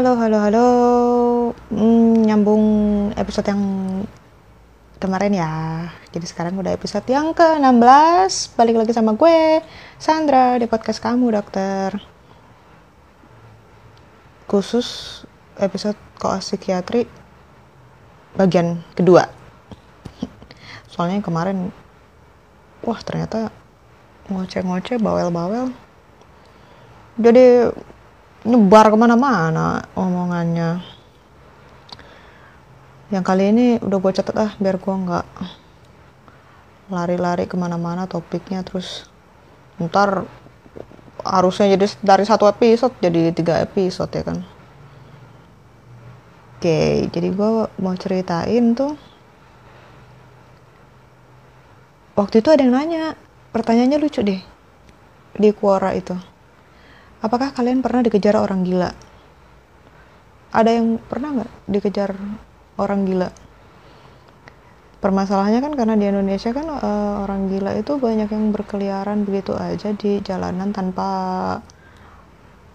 Halo, halo, halo. Hmm, nyambung episode yang kemarin ya. Jadi sekarang udah episode yang ke-16. Balik lagi sama gue, Sandra, di podcast kamu, dokter. Khusus episode koas psikiatri bagian kedua. Soalnya yang kemarin, wah ternyata ngoceh-ngoceh, bawel-bawel. Jadi nyebar ke mana-mana omongannya. Yang kali ini udah gue catat ah biar gue nggak lari-lari ke mana-mana topiknya terus ntar harusnya jadi dari satu episode jadi tiga episode ya kan? Oke jadi gue mau ceritain tuh. Waktu itu ada yang nanya pertanyaannya lucu deh di Quora itu Apakah kalian pernah dikejar orang gila? Ada yang pernah nggak dikejar orang gila? Permasalahannya kan karena di Indonesia kan uh, orang gila itu banyak yang berkeliaran begitu aja di jalanan tanpa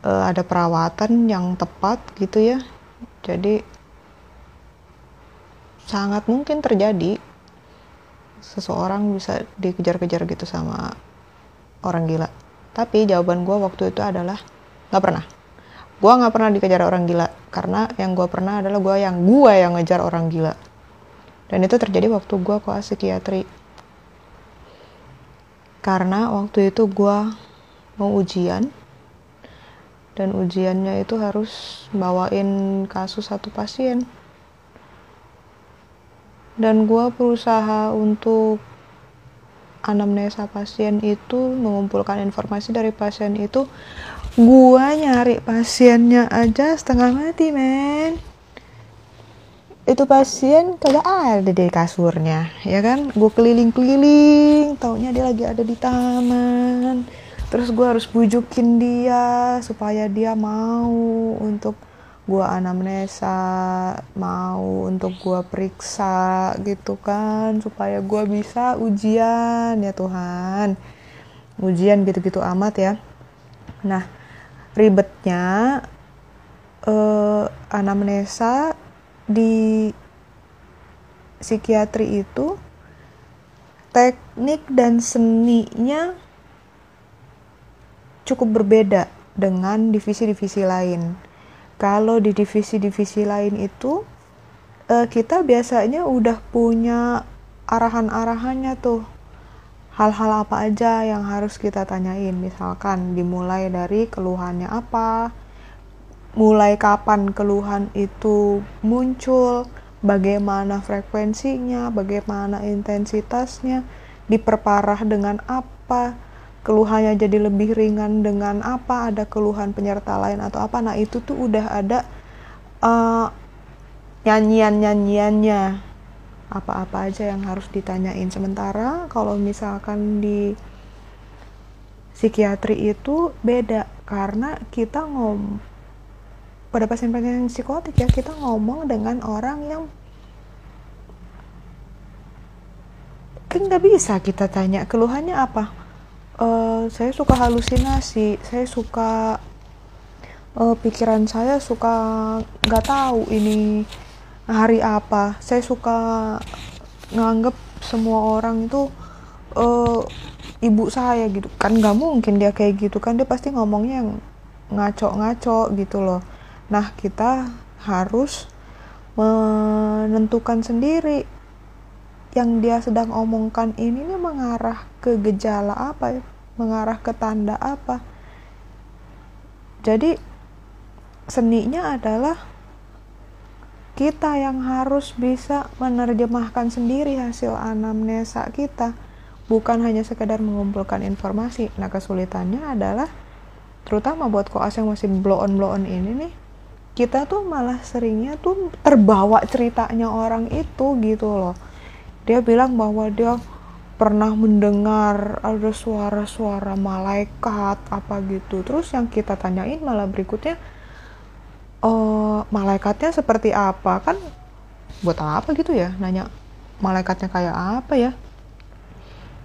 uh, ada perawatan yang tepat gitu ya. Jadi sangat mungkin terjadi seseorang bisa dikejar-kejar gitu sama orang gila tapi jawaban gue waktu itu adalah nggak pernah. Gue nggak pernah dikejar orang gila karena yang gue pernah adalah gue yang gue yang ngejar orang gila. Dan itu terjadi waktu gue koas psikiatri. Karena waktu itu gue mau ujian dan ujiannya itu harus bawain kasus satu pasien. Dan gue berusaha untuk anamnesa pasien itu mengumpulkan informasi dari pasien itu gua nyari pasiennya aja setengah mati men. Itu pasien kagak ada di kasurnya ya kan? Gue keliling-keliling taunya dia lagi ada di taman. Terus gue harus bujukin dia supaya dia mau untuk gua anamnesa mau untuk gua periksa gitu kan supaya gua bisa ujian ya Tuhan. Ujian gitu-gitu amat ya. Nah ribetnya eh, anamnesa di psikiatri itu teknik dan seninya cukup berbeda dengan divisi-divisi lain kalau di divisi-divisi lain itu uh, kita biasanya udah punya arahan-arahannya tuh. Hal-hal apa aja yang harus kita tanyain. Misalkan dimulai dari keluhannya apa mulai kapan keluhan itu muncul bagaimana frekuensinya bagaimana intensitasnya diperparah dengan apa keluhannya jadi lebih ringan dengan apa? Ada keluhan penyerta lain atau apa? Nah itu tuh udah ada uh, nyanyian nyanyiannya apa-apa aja yang harus ditanyain. Sementara kalau misalkan di psikiatri itu beda karena kita ngom pada pasien-pasien psikotik ya kita ngomong dengan orang yang kan nggak bisa kita tanya keluhannya apa uh, saya suka halusinasi saya suka uh, pikiran saya suka nggak tahu ini hari apa. Saya suka nganggep semua orang itu uh, ibu saya gitu. Kan nggak mungkin dia kayak gitu kan dia pasti ngomongnya yang ngaco-ngaco gitu loh. Nah kita harus menentukan sendiri yang dia sedang omongkan ini mengarah ke gejala apa ya? Mengarah ke tanda apa. Jadi seninya adalah kita yang harus bisa menerjemahkan sendiri hasil anamnesa kita. Bukan hanya sekedar mengumpulkan informasi. Nah kesulitannya adalah terutama buat koas yang masih blow on blow on ini nih kita tuh malah seringnya tuh terbawa ceritanya orang itu gitu loh. Dia bilang bahwa dia pernah mendengar ada suara-suara malaikat apa gitu. Terus yang kita tanyain malah berikutnya oh, malaikatnya seperti apa? Kan buat apa gitu ya nanya malaikatnya kayak apa ya?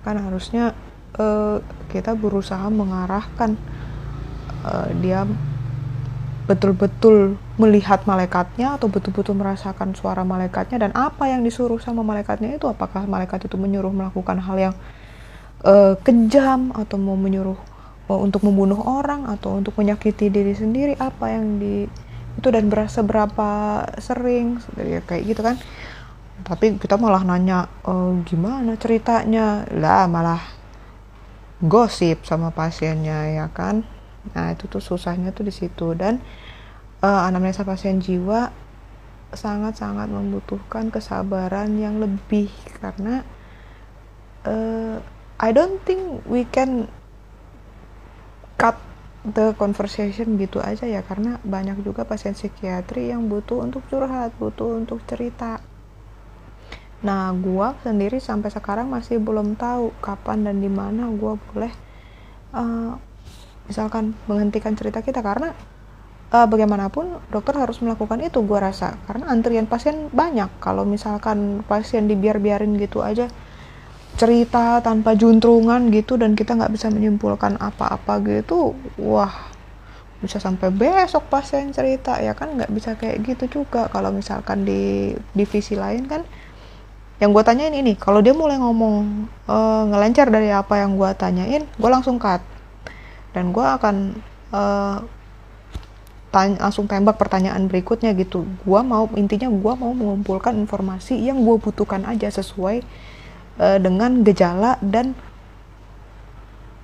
Kan harusnya uh, kita berusaha mengarahkan uh, dia betul-betul melihat malaikatnya atau betul-betul merasakan suara malaikatnya dan apa yang disuruh sama malaikatnya itu apakah malaikat itu menyuruh melakukan hal yang uh, kejam atau mau menyuruh uh, untuk membunuh orang atau untuk menyakiti diri sendiri apa yang di itu dan berasa berapa sering ya kayak gitu kan. Tapi kita malah nanya e, gimana ceritanya? Lah malah gosip sama pasiennya ya kan nah itu tuh susahnya tuh di situ. Dan uh, anamnesa pasien jiwa sangat-sangat membutuhkan kesabaran yang lebih karena uh, I don't think we can cut the conversation gitu aja ya. Karena banyak juga pasien psikiatri yang butuh untuk curhat butuh untuk cerita. Nah gua sendiri sampai sekarang masih belum tahu kapan dan di mana gua boleh uh, misalkan menghentikan cerita kita karena uh, bagaimanapun dokter harus melakukan itu gue rasa. Karena antrian pasien banyak. Kalau misalkan pasien dibiar-biarin gitu aja cerita tanpa juntrungan gitu dan kita nggak bisa menyimpulkan apa-apa gitu wah bisa sampai besok pasien cerita ya kan? Nggak bisa kayak gitu juga. Kalau misalkan di divisi lain kan yang gue tanyain ini kalau dia mulai ngomong uh, ngelancar dari apa yang gue tanyain gue langsung cut dan gue akan uh, tanya, langsung tembak pertanyaan berikutnya gitu. Gue mau intinya gue mau mengumpulkan informasi yang gue butuhkan aja sesuai uh, dengan gejala dan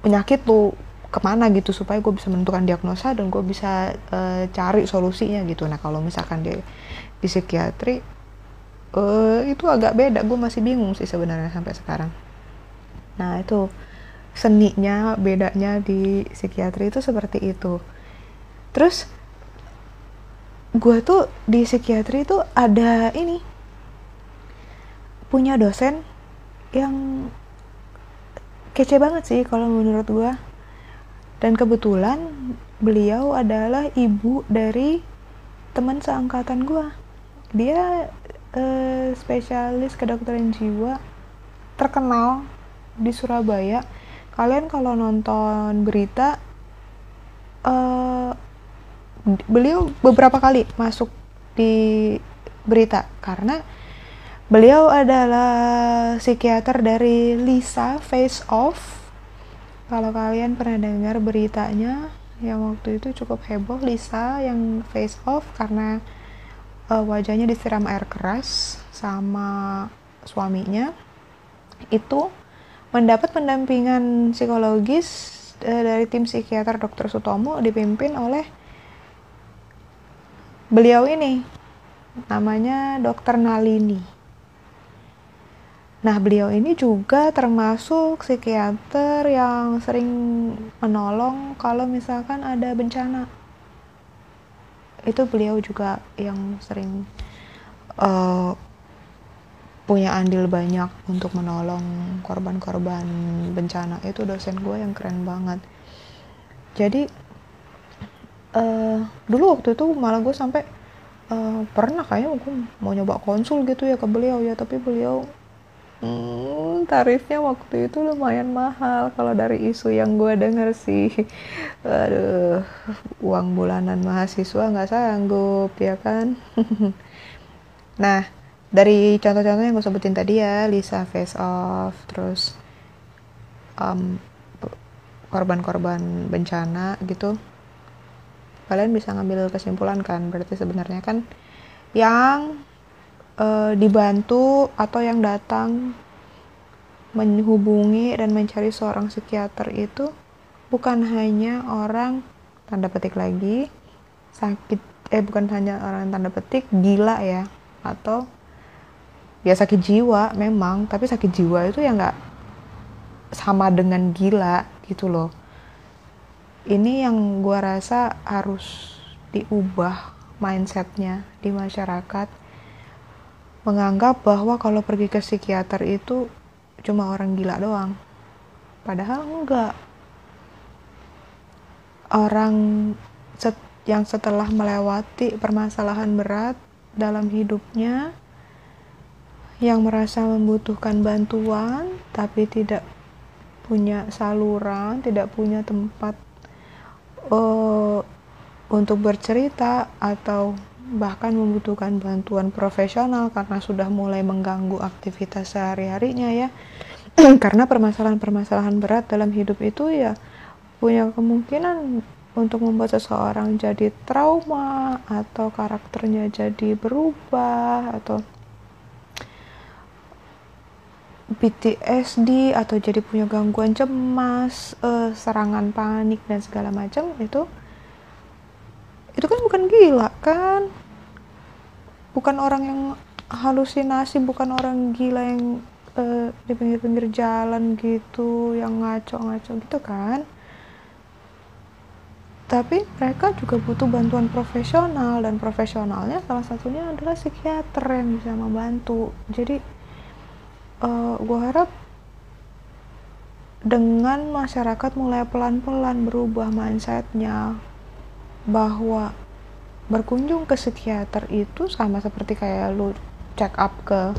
penyakit lu ke mana gitu supaya gue bisa menentukan diagnosa dan gue bisa uh, cari solusinya gitu. Nah kalau misalkan di di psikiatri uh, itu agak beda. Gue masih bingung sih sebenarnya sampai sekarang. Nah itu seninya bedanya di psikiatri itu seperti itu. Terus gue tuh di psikiatri itu ada ini punya dosen yang kece banget sih kalau menurut gue dan kebetulan beliau adalah ibu dari teman seangkatan gue dia eh, spesialis kedokteran jiwa terkenal di Surabaya kalian kalau nonton berita uh, beliau beberapa kali masuk di berita karena beliau adalah psikiater dari Lisa Face Off. Kalau kalian pernah dengar beritanya yang waktu itu cukup heboh Lisa yang face off karena uh, wajahnya disiram air keras sama suaminya itu mendapat pendampingan psikologis uh, dari tim psikiater Dr. Sutomo dipimpin oleh beliau ini namanya Dr. Nalini. Nah, beliau ini juga termasuk psikiater yang sering menolong kalau misalkan ada bencana. Itu beliau juga yang sering uh, punya andil banyak untuk menolong korban-korban bencana. Itu dosen gue yang keren banget. Jadi uh, dulu waktu itu malah gue sampai uh, pernah kayaknya gue mau nyoba konsul gitu ya ke beliau ya tapi beliau hmm, tarifnya waktu itu lumayan mahal. Kalau dari isu yang gue denger sih aduh uang bulanan mahasiswa nggak sanggup ya kan? Nah dari contoh-contoh yang gue sebutin tadi ya Lisa face off terus um, korban-korban bencana gitu kalian bisa ngambil kesimpulan kan? Berarti sebenarnya kan yang uh, dibantu atau yang datang menghubungi dan mencari seorang psikiater itu bukan hanya orang tanda petik lagi sakit eh bukan hanya orang tanda petik gila ya atau ya sakit jiwa memang. Tapi sakit jiwa itu ya nggak sama dengan gila gitu loh. Ini yang gue rasa harus diubah mindsetnya di masyarakat. Menganggap bahwa kalau pergi ke psikiater itu cuma orang gila doang. Padahal enggak. Orang set yang setelah melewati permasalahan berat dalam hidupnya yang merasa membutuhkan bantuan tapi tidak punya saluran, tidak punya tempat uh, untuk bercerita atau bahkan membutuhkan bantuan profesional karena sudah mulai mengganggu aktivitas sehari-harinya ya. Karena permasalahan-permasalahan berat dalam hidup itu ya punya kemungkinan untuk membuat seseorang jadi trauma atau karakternya jadi berubah atau PTSD atau jadi punya gangguan cemas, uh, serangan panik dan segala macam itu itu kan bukan gila kan? Bukan orang yang halusinasi bukan orang gila yang uh, di pinggir-pinggir jalan gitu yang ngaco-ngaco gitu kan? Tapi mereka juga butuh bantuan profesional dan profesionalnya salah satunya adalah psikiater yang bisa membantu. Jadi uh, eh, gue harap dengan masyarakat mulai pelan-pelan berubah mindsetnya bahwa berkunjung ke psikiater itu sama seperti kayak lu check up ke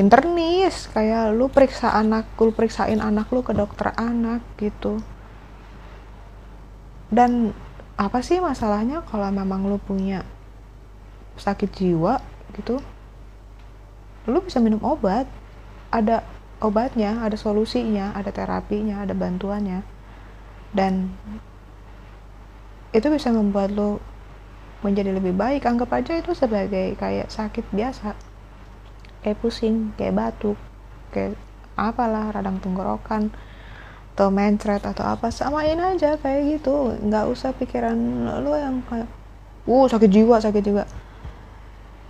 internis kayak lu periksa anak lu periksain anak lu ke dokter anak gitu. Dan apa sih masalahnya kalau memang lu punya sakit jiwa gitu? Lu bisa minum obat ada obatnya, ada solusinya, ada terapinya, ada bantuannya. Dan itu bisa membuat lo menjadi lebih baik. Anggap aja itu sebagai kayak sakit biasa. Kayak pusing, kayak batuk, kayak apalah radang tenggorokan atau mencret atau apa samain aja kayak gitu nggak usah pikiran lo yang kayak uh sakit jiwa sakit jiwa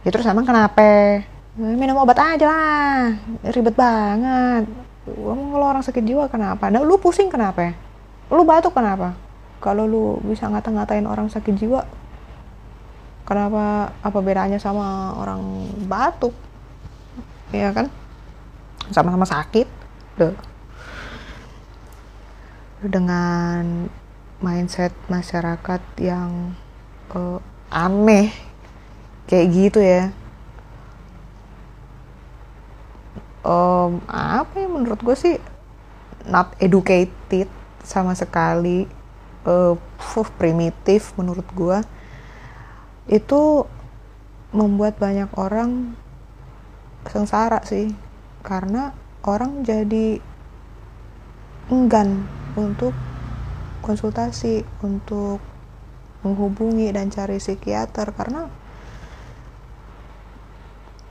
ya terus emang kenapa minum obat aja lah. Ribet banget. Kalau orang sakit jiwa kenapa? Nah lu pusing kenapa lu batuk kenapa? Kalau lu bisa ngata-ngatain orang sakit jiwa kenapa apa bedanya sama orang batuk? Ya kan? Sama-sama sakit. Duh. dengan mindset masyarakat yang uh, aneh kayak gitu ya um, apa ya menurut gue sih not educated sama sekali. Uh, primitif menurut gue itu membuat banyak orang sengsara sih. Karena orang jadi enggan untuk konsultasi untuk menghubungi dan cari psikiater. Karena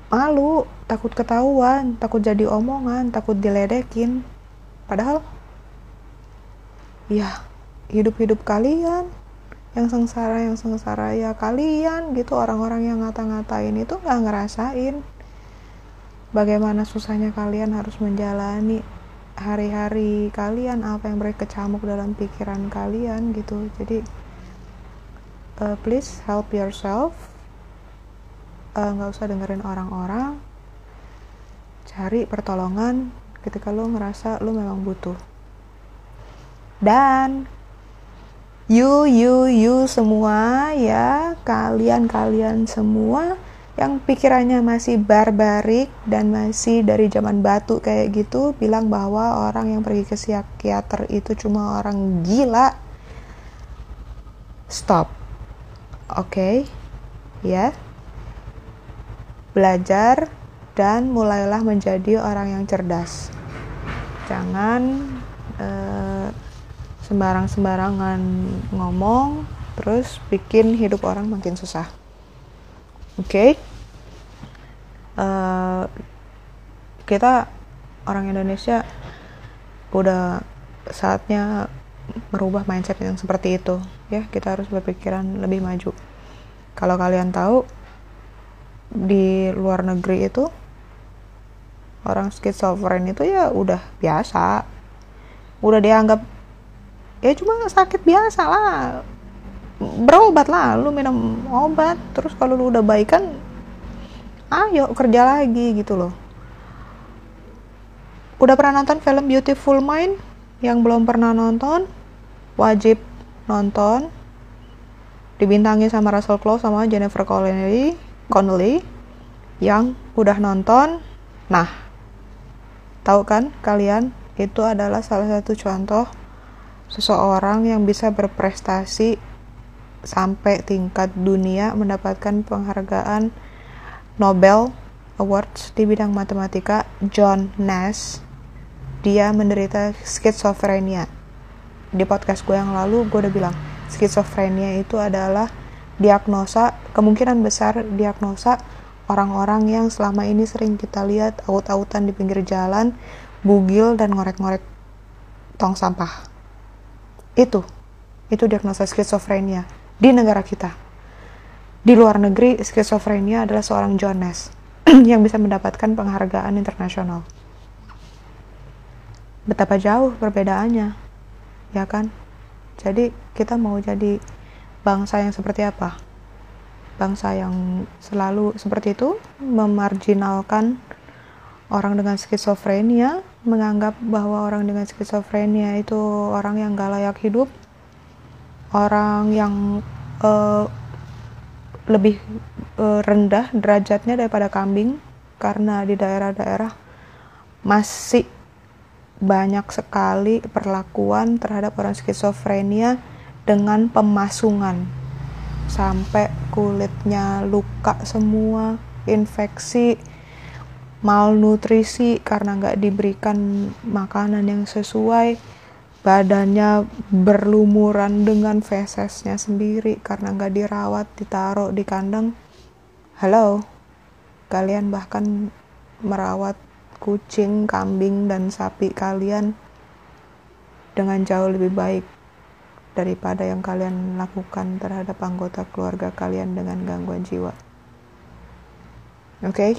malu takut ketahuan takut jadi omongan takut diledekin. Padahal ya hidup-hidup kalian yang sengsara yang sengsara ya kalian gitu. Orang-orang yang ngata-ngatain itu nggak ngerasain bagaimana susahnya kalian harus menjalani hari-hari kalian apa yang mereka camuk dalam pikiran kalian gitu. Jadi uh, please help yourself. Eh, nggak uh, usah dengerin orang-orang cari pertolongan ketika lo ngerasa lo memang butuh dan you you you semua ya kalian kalian semua yang pikirannya masih barbarik dan masih dari zaman batu kayak gitu bilang bahwa orang yang pergi ke psikiater itu cuma orang gila stop oke okay? ya yeah? belajar, dan mulailah menjadi orang yang cerdas. Jangan uh, sembarang-sembarangan ngomong, terus bikin hidup orang makin susah. Oke, okay? eh, kita orang Indonesia udah saatnya merubah mindset yang seperti itu ya kita harus berpikiran lebih maju kalau kalian tahu di luar negeri itu orang skizofren itu ya udah biasa. Udah dianggap ya cuma sakit biasa lah. Berobat lah lu minum obat terus kalau lu udah baik kan ayo kerja lagi gitu loh. Udah pernah nonton film Beautiful Mind? Yang belum pernah nonton wajib nonton. Dibintangi sama Russell Crowe sama Jennifer Connelly Connelly yang udah nonton. Nah, tahu kan kalian itu adalah salah satu contoh seseorang yang bisa berprestasi sampai tingkat dunia mendapatkan penghargaan Nobel Awards di bidang matematika. John Nash dia menderita skizofrenia. Di podcast gue yang lalu gue udah bilang skizofrenia itu adalah diagnosa kemungkinan besar diagnosa orang-orang yang selama ini sering kita lihat aut-autan di pinggir jalan bugil dan ngorek-ngorek tong sampah itu itu diagnosa skizofrenia di negara kita di luar negeri, skizofrenia adalah seorang Jonas yang bisa mendapatkan penghargaan internasional. Betapa jauh perbedaannya, ya kan? Jadi kita mau jadi bangsa yang seperti apa? Bangsa yang selalu seperti itu, memarginalkan orang dengan skizofrenia, menganggap bahwa orang dengan skizofrenia itu orang yang gak layak hidup, orang yang uh, lebih uh, rendah derajatnya daripada kambing karena di daerah-daerah masih banyak sekali perlakuan terhadap orang skizofrenia dengan pemasungan sampai kulitnya luka semua infeksi malnutrisi karena nggak diberikan makanan yang sesuai badannya berlumuran dengan fesesnya sendiri karena nggak dirawat ditaruh di kandang. Halo kalian bahkan merawat kucing kambing dan sapi kalian dengan jauh lebih baik daripada yang kalian lakukan terhadap anggota keluarga kalian dengan gangguan jiwa oke okay?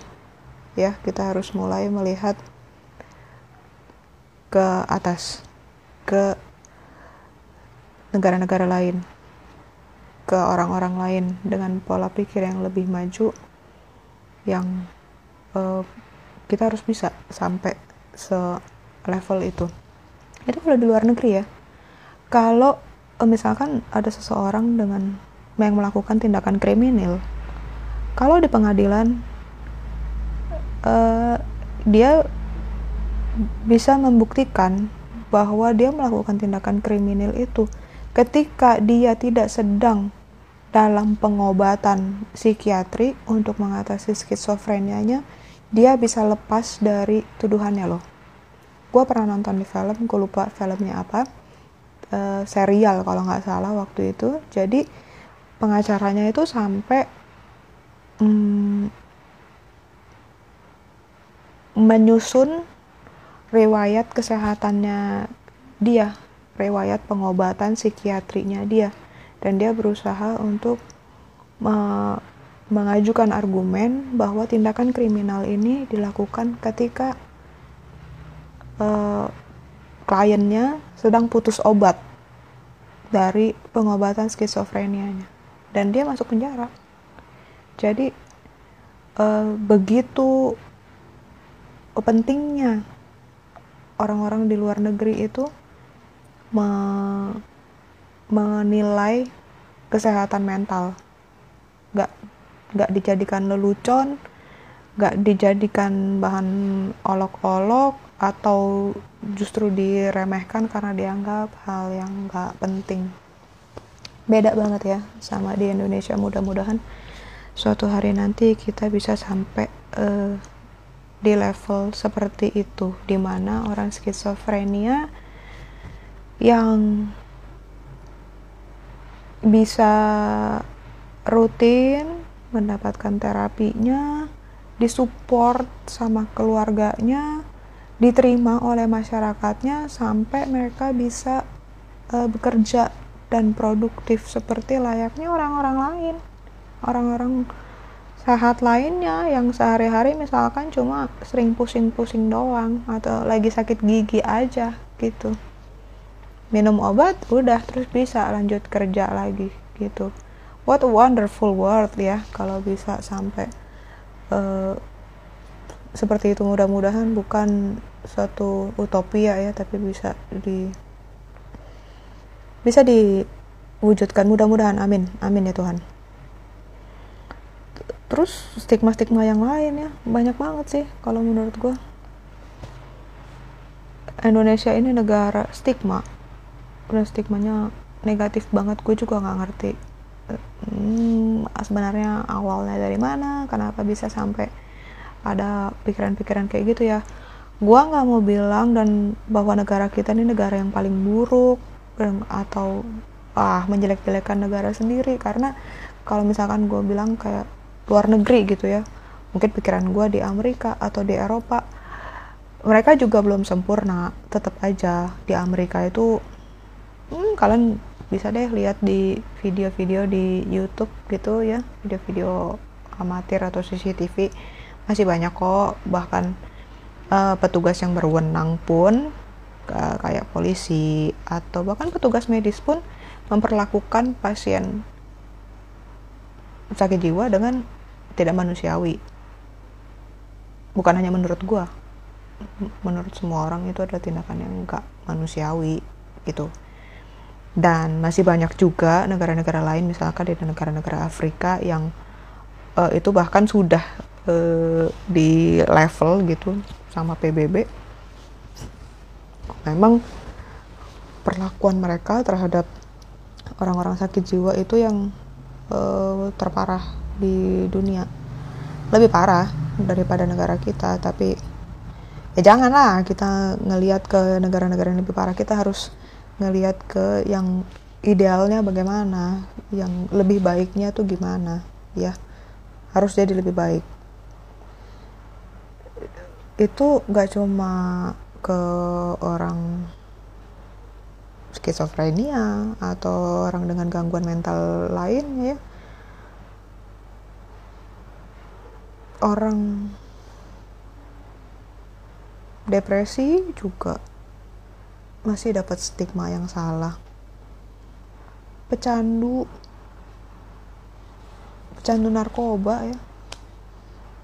ya kita harus mulai melihat ke atas ke negara-negara lain, ke orang-orang lain dengan pola pikir yang lebih maju, yang uh, kita harus bisa sampai se level itu. Itu kalau di luar negeri ya. Kalau misalkan ada seseorang dengan yang melakukan tindakan kriminal, kalau di pengadilan uh, dia bisa membuktikan bahwa dia melakukan tindakan kriminal itu ketika dia tidak sedang dalam pengobatan psikiatri untuk mengatasi skizofrenianya, dia bisa lepas dari tuduhannya loh. Gue pernah nonton di film, gue lupa filmnya apa, e, serial kalau nggak salah waktu itu. Jadi pengacaranya itu sampai mm, menyusun riwayat kesehatannya dia, riwayat pengobatan psikiatrinya dia, dan dia berusaha untuk me mengajukan argumen bahwa tindakan kriminal ini dilakukan ketika uh, kliennya sedang putus obat dari pengobatan skizofrenianya dan dia masuk penjara. Jadi uh, begitu pentingnya orang-orang di luar negeri itu me menilai kesehatan mental nggak nggak dijadikan lelucon nggak dijadikan bahan olok-olok atau justru diremehkan karena dianggap hal yang nggak penting? Beda banget ya sama di Indonesia mudah-mudahan suatu hari nanti kita bisa sampai uh, di level seperti itu di mana orang skizofrenia yang bisa rutin mendapatkan terapinya disupport sama keluarganya diterima oleh masyarakatnya sampai mereka bisa uh, bekerja dan produktif seperti layaknya orang-orang lain. Orang-orang sehat lainnya yang sehari-hari misalkan cuma sering pusing-pusing doang atau lagi sakit gigi aja gitu. Minum obat udah terus bisa lanjut kerja lagi gitu. What a wonderful world ya kalau bisa sampai uh, seperti itu. Mudah-mudahan bukan suatu utopia ya tapi bisa di bisa diwujudkan. Mudah-mudahan. Amin. Amin ya Tuhan. Terus stigma-stigma yang lain ya. Banyak banget sih kalau menurut gue Indonesia ini negara stigma. Udah stigmanya negatif banget. Gue juga nggak ngerti hmm, sebenarnya awalnya dari mana kenapa bisa sampai ada pikiran-pikiran kayak gitu ya. Gua nggak mau bilang dan bahwa negara kita ini negara yang paling buruk atau ah menjelek-jelekan negara sendiri. Karena kalau misalkan gue bilang kayak luar negeri gitu ya mungkin pikiran gue di Amerika atau di Eropa mereka juga belum sempurna. Tetap aja di Amerika itu hmm, kalian bisa deh lihat di video-video di YouTube gitu ya video-video amatir atau CCTV masih banyak kok bahkan uh, petugas yang berwenang pun uh, kayak polisi atau bahkan petugas medis pun memperlakukan pasien sakit jiwa dengan tidak manusiawi. Bukan hanya menurut gua, menurut semua orang itu adalah tindakan yang enggak manusiawi gitu. Dan masih banyak juga negara-negara lain misalkan di negara-negara Afrika yang uh, itu bahkan sudah uh, di level gitu sama PBB memang perlakuan mereka terhadap orang-orang sakit jiwa itu yang uh, terparah di dunia. Lebih parah daripada negara kita tapi ya janganlah kita ngelihat ke negara-negara yang lebih parah. Kita harus ngelihat ke yang idealnya bagaimana yang lebih baiknya tuh gimana ya. Harus jadi lebih baik itu gak cuma ke orang skizofrenia atau orang dengan gangguan mental lain ya. Orang depresi juga masih dapat stigma yang salah. Pecandu pecandu narkoba ya.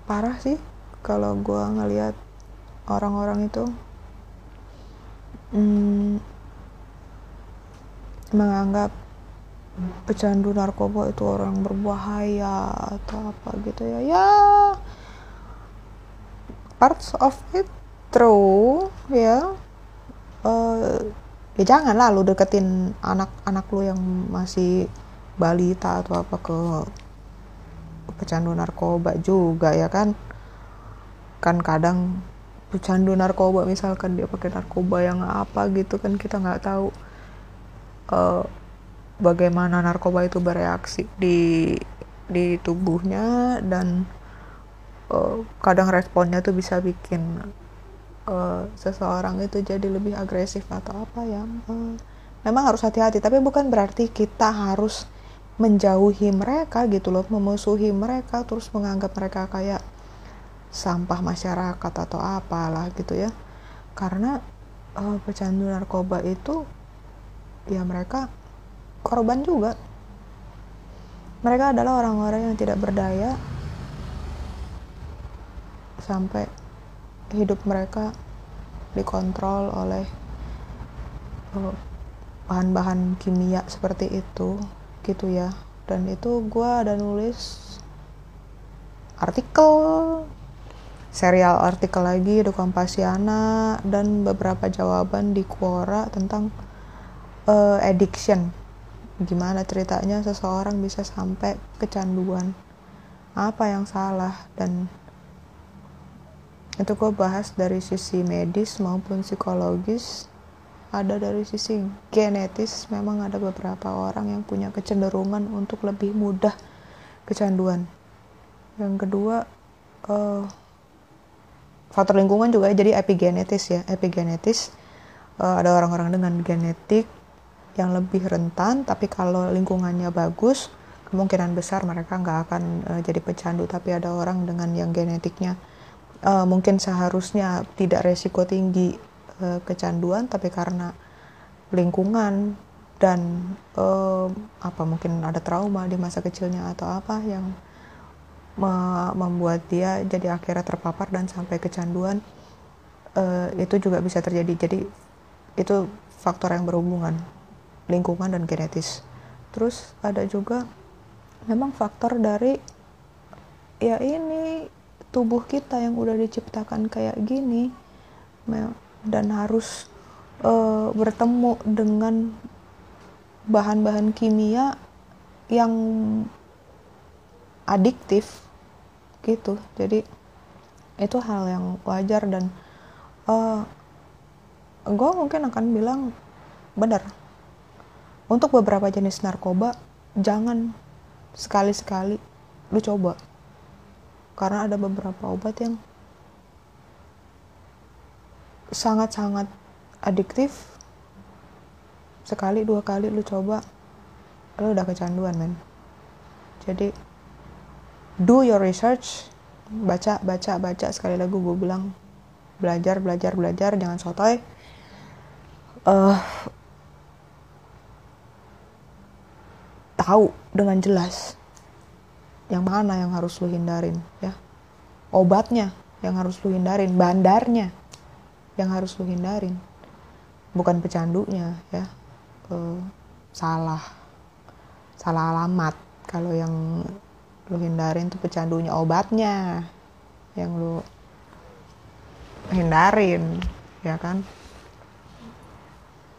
Parah sih kalau gue ngeliat orang-orang itu hmm, menganggap pecandu narkoba itu orang berbahaya atau apa gitu ya. Ya parts of it true ya. Uh, ya jangan lah lu deketin anak-anak lu yang masih balita atau apa ke pecandu narkoba juga ya kan kan kadang pecandu narkoba misalkan dia pakai narkoba yang apa gitu kan kita nggak tahu uh, bagaimana narkoba itu bereaksi di di tubuhnya dan uh, kadang responnya tuh bisa bikin uh, seseorang itu jadi lebih agresif atau apa ya uh, memang harus hati-hati. Tapi bukan berarti kita harus menjauhi mereka gitu loh memusuhi mereka terus menganggap mereka kayak sampah masyarakat atau apalah gitu ya. Karena uh, pecandu narkoba itu ya mereka korban juga. Mereka adalah orang-orang yang tidak berdaya sampai hidup mereka dikontrol oleh eh, bahan-bahan kimia seperti itu gitu ya. Dan itu gue ada nulis artikel serial artikel lagi di Kompasiana dan beberapa jawaban di Quora tentang uh, addiction. Gimana ceritanya seseorang bisa sampai kecanduan? Apa yang salah? Dan itu gue bahas dari sisi medis maupun psikologis. Ada dari sisi genetis memang ada beberapa orang yang punya kecenderungan untuk lebih mudah kecanduan. Yang kedua uh, faktor lingkungan juga jadi epigenetis ya. Epigenetis uh, ada orang-orang dengan genetik yang lebih rentan tapi kalau lingkungannya bagus kemungkinan besar mereka nggak akan uh, jadi pecandu. Tapi ada orang dengan yang genetiknya uh, mungkin seharusnya tidak resiko tinggi uh, kecanduan tapi karena lingkungan dan uh, apa mungkin ada trauma di masa kecilnya atau apa yang membuat dia jadi akhirnya terpapar dan sampai kecanduan uh, itu juga bisa terjadi. Jadi itu faktor yang berhubungan lingkungan dan genetis. Terus ada juga memang faktor dari ya ini tubuh kita yang udah diciptakan kayak gini dan harus uh, bertemu dengan bahan-bahan kimia yang adiktif gitu. Jadi itu hal yang wajar dan uh, eh, gue mungkin akan bilang benar untuk beberapa jenis narkoba jangan sekali-sekali lu coba. Karena ada beberapa obat yang sangat-sangat adiktif. Sekali dua kali lu coba lu udah kecanduan men. Jadi do your research baca baca baca sekali lagi gue bilang belajar belajar belajar jangan sotoy. Uh, tahu dengan jelas yang mana yang harus lu hindarin ya. Obatnya yang harus lu hindarin bandarnya yang harus lu hindarin. Bukan pecandunya ya. Uh, salah salah alamat kalau yang lu hindarin tuh pecandunya obatnya yang lu hindarin ya kan?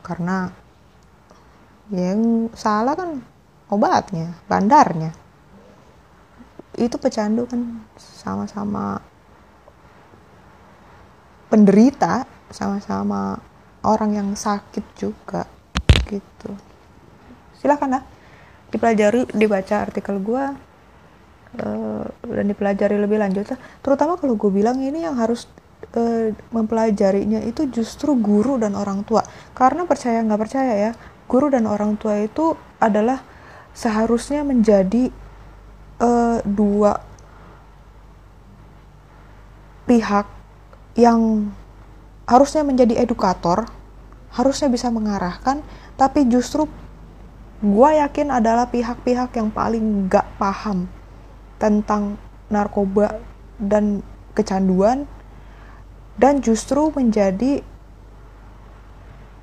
Karena yang salah kan obatnya bandarnya. Itu pecandu kan sama-sama penderita sama-sama orang yang sakit juga gitu. Silakan lah dipelajari dibaca artikel gue uh, dan dipelajari lebih lanjut terutama kalau gue bilang ini yang harus uh, mempelajarinya itu justru guru dan orang tua. Karena percaya nggak percaya ya guru dan orang tua itu adalah seharusnya menjadi uh, dua pihak yang harusnya menjadi edukator harusnya bisa mengarahkan tapi justru gue yakin adalah pihak-pihak yang paling gak paham tentang narkoba dan kecanduan dan justru menjadi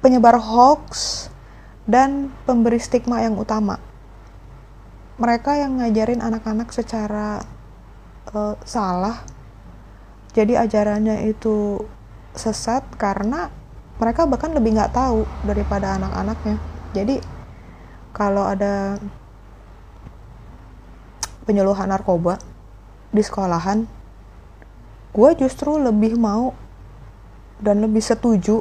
penyebar hoax dan pemberi stigma yang utama. Mereka yang ngajarin anak-anak secara uh, salah, jadi ajarannya itu sesat karena mereka bahkan lebih nggak tahu daripada anak-anaknya. Jadi kalau ada penyuluhan narkoba di sekolahan gue justru lebih mau dan lebih setuju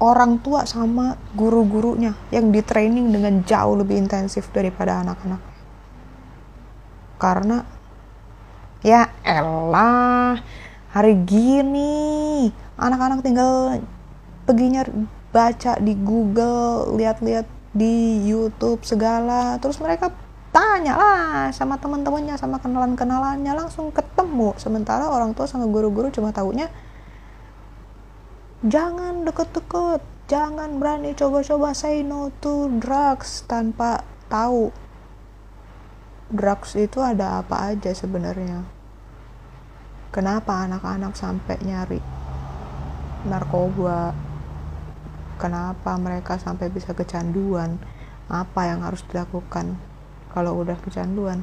orang tua sama guru-gurunya yang di training dengan jauh lebih intensif daripada anak-anak. Karena ya elah hari gini anak-anak tinggal perginya baca di Google lihat-lihat di YouTube segala terus mereka tanya lah sama teman-temannya sama kenalan-kenalannya. Langsung ketemu. Sementara orang tua sama guru-guru cuma tahunya jangan deket-deket jangan berani coba-coba say no to drugs tanpa tahu drugs itu ada apa aja sebenarnya. Kenapa anak-anak sampai nyari narkoba? Kenapa mereka sampai bisa kecanduan? Apa yang harus dilakukan kalau udah kecanduan.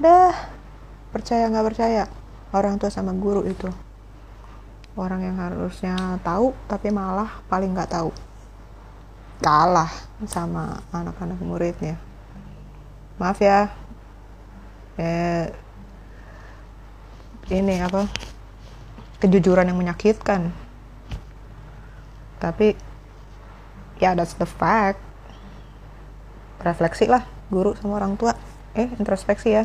Dah percaya nggak percaya? Orang tua sama guru itu. Orang yang harusnya tahu tapi malah paling nggak tahu. Kalah sama anak-anak muridnya. Maaf ya. Eh, ini apa? Kejujuran yang menyakitkan. Tapi ya that's the fact. Refleksi lah guru sama orang tua eh introspeksi ya.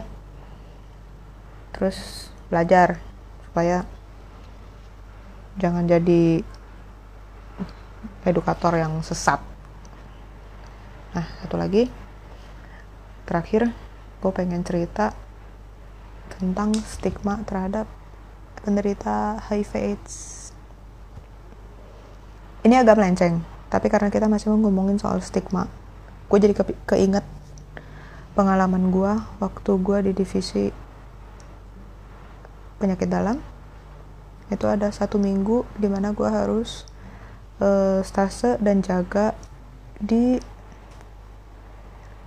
Terus belajar supaya jangan jadi edukator yang sesat. Nah satu lagi. Terakhir gue pengen cerita tentang stigma terhadap penderita HIV AIDS. Ini agak melenceng tapi karena kita masih ngomongin soal stigma gue jadi ke keinget pengalaman gue waktu gue di divisi penyakit dalam itu ada satu minggu di mana gue harus uh, stase dan jaga di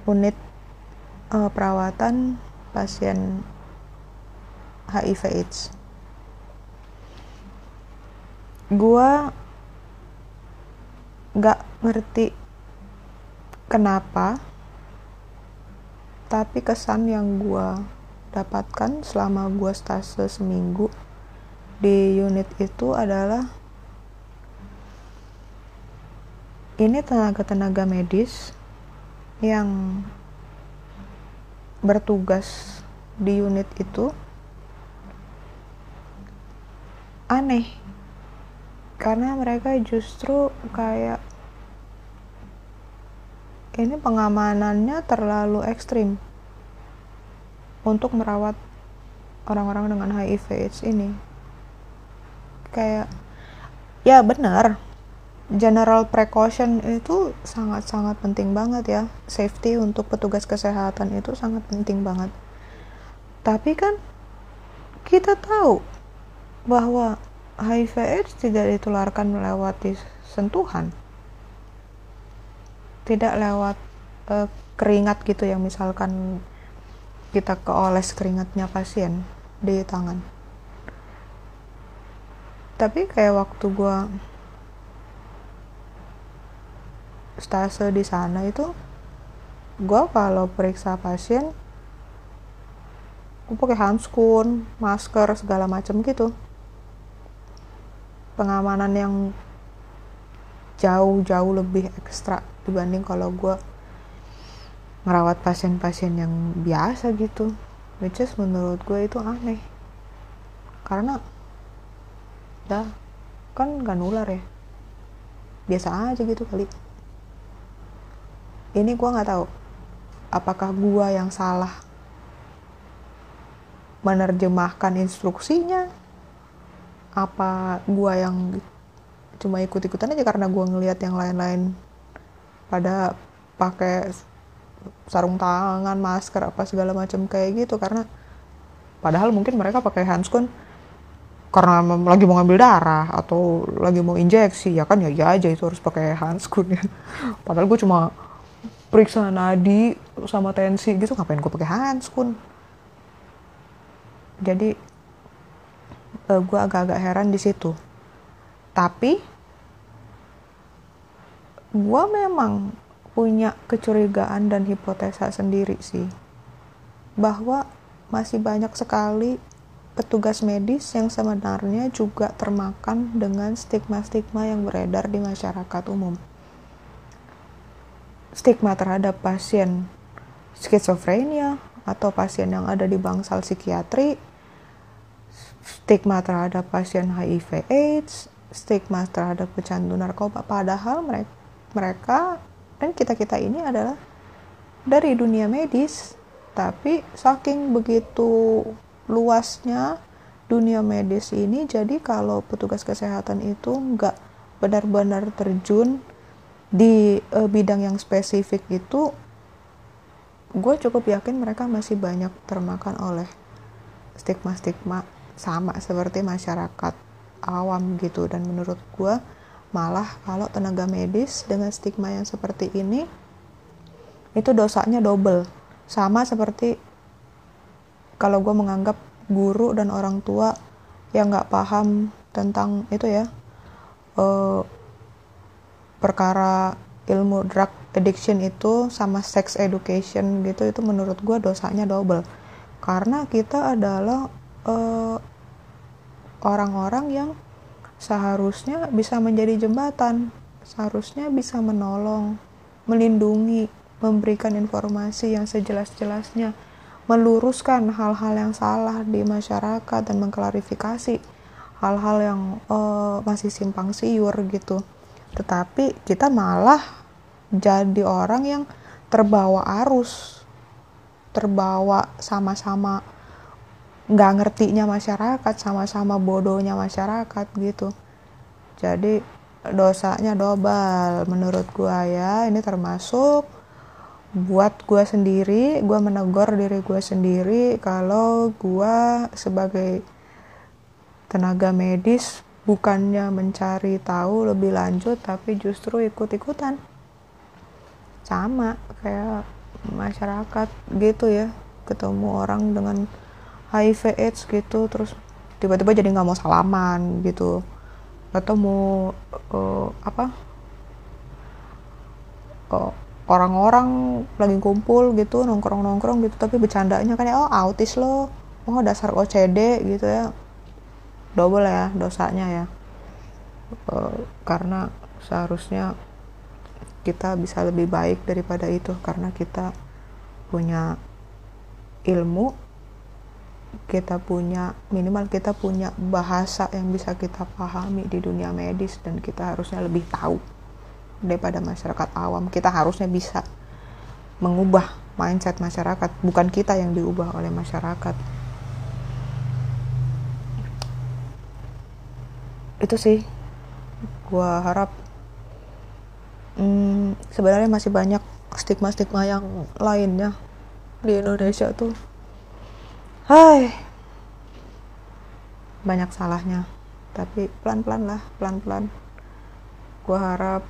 unit uh, perawatan pasien HIV AIDS gue nggak ngerti kenapa tapi kesan yang gue dapatkan selama gue stase seminggu di unit itu adalah ini tenaga-tenaga medis yang bertugas di unit itu aneh. Karena mereka justru kayak ini pengamanannya terlalu ekstrim untuk merawat orang-orang dengan HIV AIDS ini. Kayak ya benar general precaution itu sangat-sangat penting banget ya. Safety untuk petugas kesehatan itu sangat penting banget. Tapi kan kita tahu bahwa HIV AIDS tidak ditularkan melewati sentuhan tidak lewat uh, keringat gitu yang misalkan kita keoles keringatnya pasien di tangan. Tapi kayak waktu gue stase di sana itu gue kalau periksa pasien gue pakai handskun masker segala macam gitu. Pengamanan yang jauh-jauh lebih ekstra dibanding kalau gue merawat pasien-pasien yang biasa gitu. Which is menurut gue itu aneh. Karena dah kan gak nular ya. Biasa aja gitu kali. Ini gue nggak tahu apakah gue yang salah menerjemahkan instruksinya? Apa gue yang cuma ikut-ikutan aja karena gue ngelihat yang lain-lain pada pakai sarung tangan masker apa segala macam kayak gitu. Karena padahal mungkin mereka pakai handskun karena lagi mau ngambil darah atau lagi mau injeksi. Ya kan ya ya aja itu harus pakai handskun ya. Padahal gue cuma periksa nadi sama tensi gitu ngapain gue pakai handskun jadi eh, gue agak-agak heran di situ. Tapi gue memang punya kecurigaan dan hipotesa sendiri sih bahwa masih banyak sekali petugas medis yang sebenarnya juga termakan dengan stigma-stigma yang beredar di masyarakat umum. Stigma terhadap pasien skizofrenia atau pasien yang ada di bangsal psikiatri, stigma terhadap pasien HIV AIDS, stigma terhadap pecandu narkoba padahal mereka mereka dan kita-kita ini adalah dari dunia medis tapi saking begitu luasnya dunia medis ini jadi kalau petugas kesehatan itu nggak benar-benar terjun di uh, bidang yang spesifik itu gue cukup yakin mereka masih banyak termakan oleh stigma-stigma sama seperti masyarakat awam gitu. Dan menurut gue malah kalau tenaga medis dengan stigma yang seperti ini itu dosanya double. Sama seperti kalau gue menganggap guru dan orang tua yang nggak paham tentang itu ya uh, perkara ilmu drug addiction itu sama sex education gitu itu menurut gue dosanya double. Karena kita adalah eh, orang-orang yang seharusnya bisa menjadi jembatan. Seharusnya bisa menolong melindungi memberikan informasi yang sejelas-jelasnya meluruskan hal-hal yang salah di masyarakat dan mengklarifikasi hal-hal yang uh, masih simpang siur gitu. Tetapi kita malah jadi orang yang terbawa arus terbawa sama-sama nggak ngertinya masyarakat sama-sama bodohnya masyarakat gitu. Jadi dosanya dobel menurut gua ya. Ini termasuk buat gua sendiri gua menegur diri gua sendiri kalau gua sebagai tenaga medis bukannya mencari tahu lebih lanjut tapi justru ikut-ikutan. Sama kayak masyarakat gitu ya ketemu orang dengan HIV AIDS gitu terus tiba-tiba jadi nggak mau salaman gitu. Atau mau uh, apa uh, orang-orang lagi kumpul gitu nongkrong-nongkrong gitu tapi bercandanya kan ya oh autis lo oh dasar OCD gitu ya. Double ya dosanya ya. Uh, karena seharusnya kita bisa lebih baik daripada itu karena kita punya ilmu kita punya minimal kita punya bahasa yang bisa kita pahami di dunia medis dan kita harusnya lebih tahu daripada masyarakat awam. Kita harusnya bisa mengubah mindset masyarakat bukan kita yang diubah oleh masyarakat. Itu sih gua harap. Hmm, sebenarnya masih banyak stigma-stigma yang lainnya di Indonesia tuh hai. Banyak salahnya tapi pelan-pelan lah pelan-pelan. Gua harap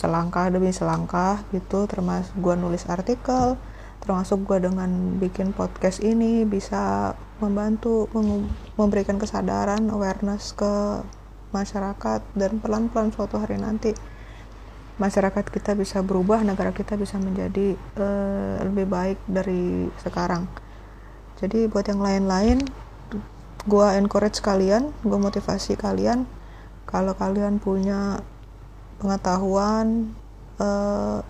selangkah demi selangkah gitu termasuk gue nulis artikel termasuk gue dengan bikin podcast ini bisa membantu memberikan kesadaran awareness ke masyarakat dan pelan-pelan suatu hari nanti masyarakat kita bisa berubah negara kita bisa menjadi uh, lebih baik dari sekarang jadi buat yang lain-lain gue encourage kalian gue motivasi kalian. Kalau kalian punya pengetahuan uh,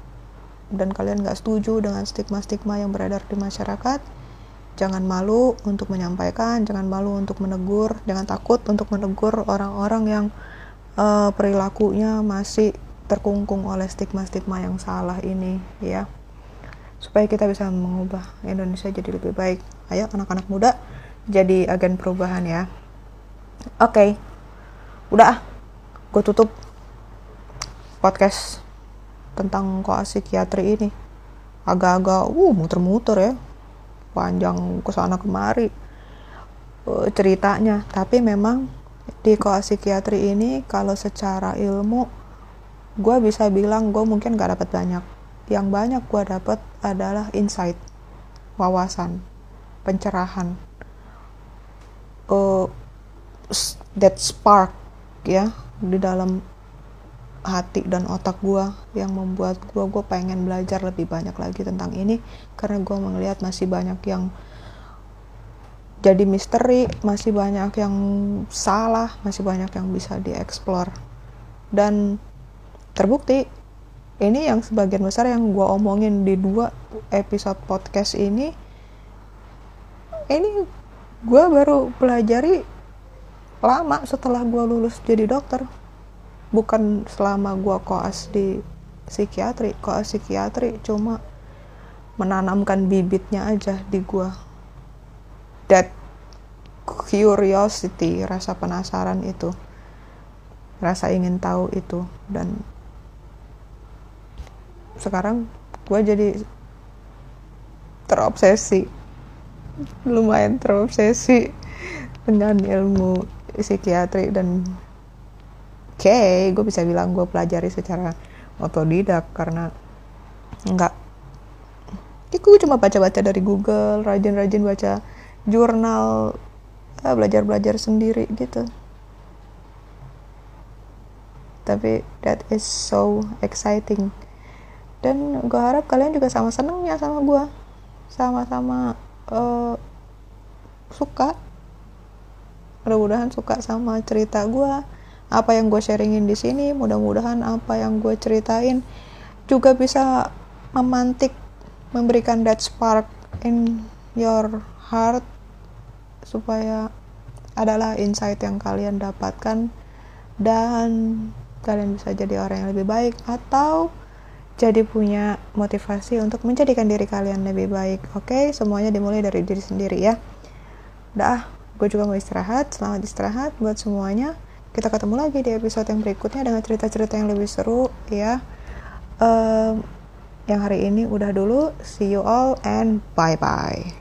dan kalian nggak setuju dengan stigma-stigma yang beredar di masyarakat jangan malu untuk menyampaikan jangan malu untuk menegur jangan takut untuk menegur orang-orang yang uh, perilakunya masih terkungkung oleh stigma-stigma yang salah ini ya. Supaya kita bisa mengubah Indonesia jadi lebih baik ayo anak-anak muda jadi agen perubahan ya. Oke. Okay. udah gue tutup podcast tentang koas psikiatri ini. Agak-agak uh muter-muter ya. Panjang ke sana kemari uh, ceritanya. Tapi memang di koas psikiatri ini kalau secara ilmu gue bisa bilang gue mungkin gak dapat banyak. Yang banyak gue dapat adalah insight wawasan pencerahan. Uh, that spark ya di dalam hati dan otak gue yang membuat gue gue pengen belajar lebih banyak lagi tentang ini karena gue melihat masih banyak yang jadi misteri masih banyak yang salah masih banyak yang bisa dieksplor. Dan terbukti ini yang sebagian besar yang gue omongin di dua episode podcast ini ini gue baru pelajari lama setelah gue lulus jadi dokter. Bukan selama gua koas di psikiatri. Koas psikiatri cuma menanamkan bibitnya aja di gua. That curiosity rasa penasaran itu. Rasa ingin tahu itu. Dan sekarang gue jadi terobsesi lumayan terobsesi dengan ilmu psikiatri dan okay, gue bisa bilang gue pelajari secara otodidak karena enggak ya gue cuma baca-baca dari Google rajin-rajin baca jurnal eh, belajar-belajar sendiri gitu. Tapi that is so exciting. Dan gue harap kalian juga sama senengnya sama gue sama-sama uh, suka. Mudah-mudahan suka sama cerita gue apa yang gue sharingin di sini mudah-mudahan apa yang gue ceritain juga bisa memantik memberikan that spark in your heart supaya adalah insight yang kalian dapatkan dan kalian bisa jadi orang yang lebih baik atau jadi punya motivasi untuk menjadikan diri kalian lebih baik oke? Okay? semuanya dimulai dari diri sendiri ya. Udah gue juga mau istirahat selamat istirahat buat semuanya. Kita ketemu lagi di episode yang berikutnya dengan cerita-cerita yang lebih seru ya. Um, yang hari ini udah dulu see you all and bye bye